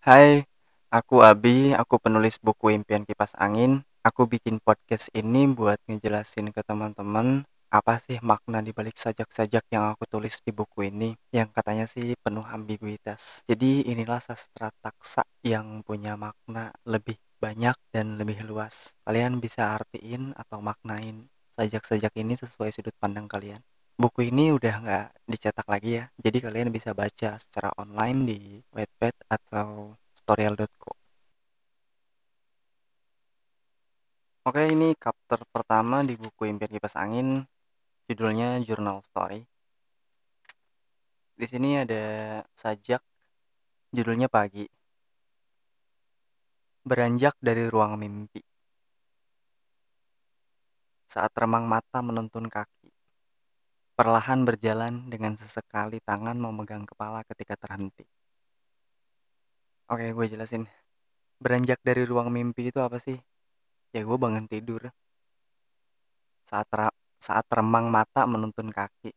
Hai, aku Abi, aku penulis buku Impian Kipas Angin. Aku bikin podcast ini buat ngejelasin ke teman-teman apa sih makna di balik sajak-sajak yang aku tulis di buku ini yang katanya sih penuh ambiguitas. Jadi inilah sastra taksa yang punya makna lebih banyak dan lebih luas. Kalian bisa artiin atau maknain sajak-sajak ini sesuai sudut pandang kalian buku ini udah nggak dicetak lagi ya. Jadi kalian bisa baca secara online di Wattpad atau storyal.co oke ini chapter pertama di buku Impian Kipas Angin. Judulnya Journal Story. Di sini ada sajak judulnya pagi. Beranjak dari ruang mimpi. Saat remang mata menuntun kaki perlahan berjalan dengan sesekali tangan memegang kepala ketika terhenti. Oke, gue jelasin. Beranjak dari ruang mimpi itu apa sih? Ya gue bangun tidur. Saat saat remang mata menuntun kaki.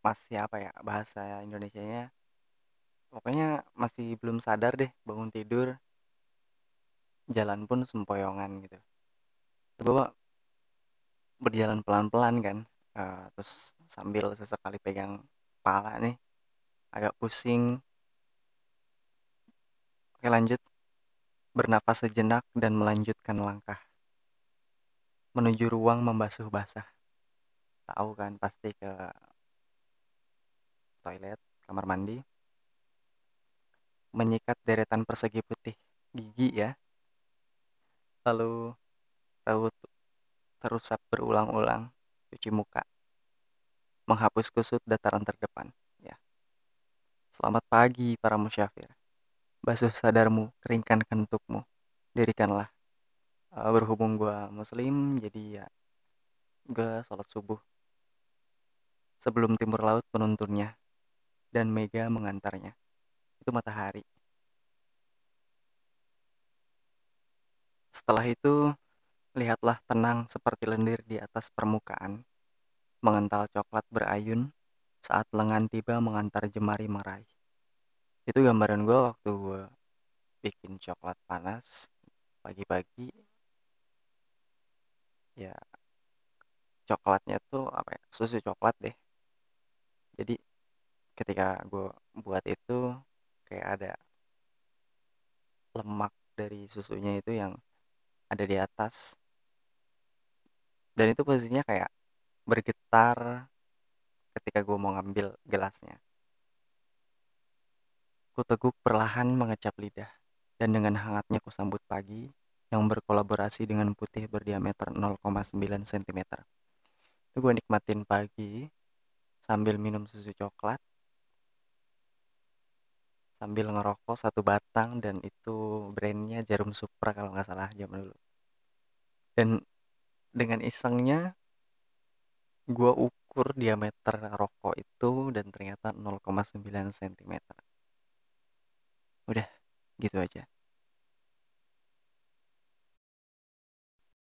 Masih apa ya bahasa Indonesianya? Pokoknya masih belum sadar deh bangun tidur. Jalan pun sempoyongan gitu. Gue berjalan pelan-pelan kan uh, terus sambil sesekali pegang kepala nih. Agak pusing. Oke lanjut. Bernapas sejenak dan melanjutkan langkah. Menuju ruang membasuh basah. Tahu kan pasti ke toilet kamar mandi. Menyikat deretan persegi putih gigi ya. Lalu raut terusap berulang-ulang cuci muka, menghapus kusut dataran terdepan. Ya. Selamat pagi para musyafir. Basuh sadarmu, keringkan kentukmu. Dirikanlah. Uh, berhubung gue muslim, jadi ya gue sholat subuh. Sebelum timur laut penuntunnya, dan Mega mengantarnya. Itu matahari. Setelah itu, Lihatlah tenang seperti lendir di atas permukaan, mengental coklat berayun saat lengan tiba mengantar jemari meraih. Itu gambaran gue waktu gue bikin coklat panas pagi-pagi. Ya, coklatnya tuh apa ya, susu coklat deh. Jadi ketika gue buat itu kayak ada lemak dari susunya itu yang ada di atas dan itu posisinya kayak bergetar ketika gue mau ngambil gelasnya. Kuteguk perlahan mengecap lidah, dan dengan hangatnya kusambut pagi yang berkolaborasi dengan putih berdiameter 0,9 cm. Itu gue nikmatin pagi sambil minum susu coklat, sambil ngerokok satu batang dan itu brandnya Jarum Supra kalau nggak salah zaman dulu. Dan dengan isengnya gue ukur diameter rokok itu dan ternyata 0,9 cm udah gitu aja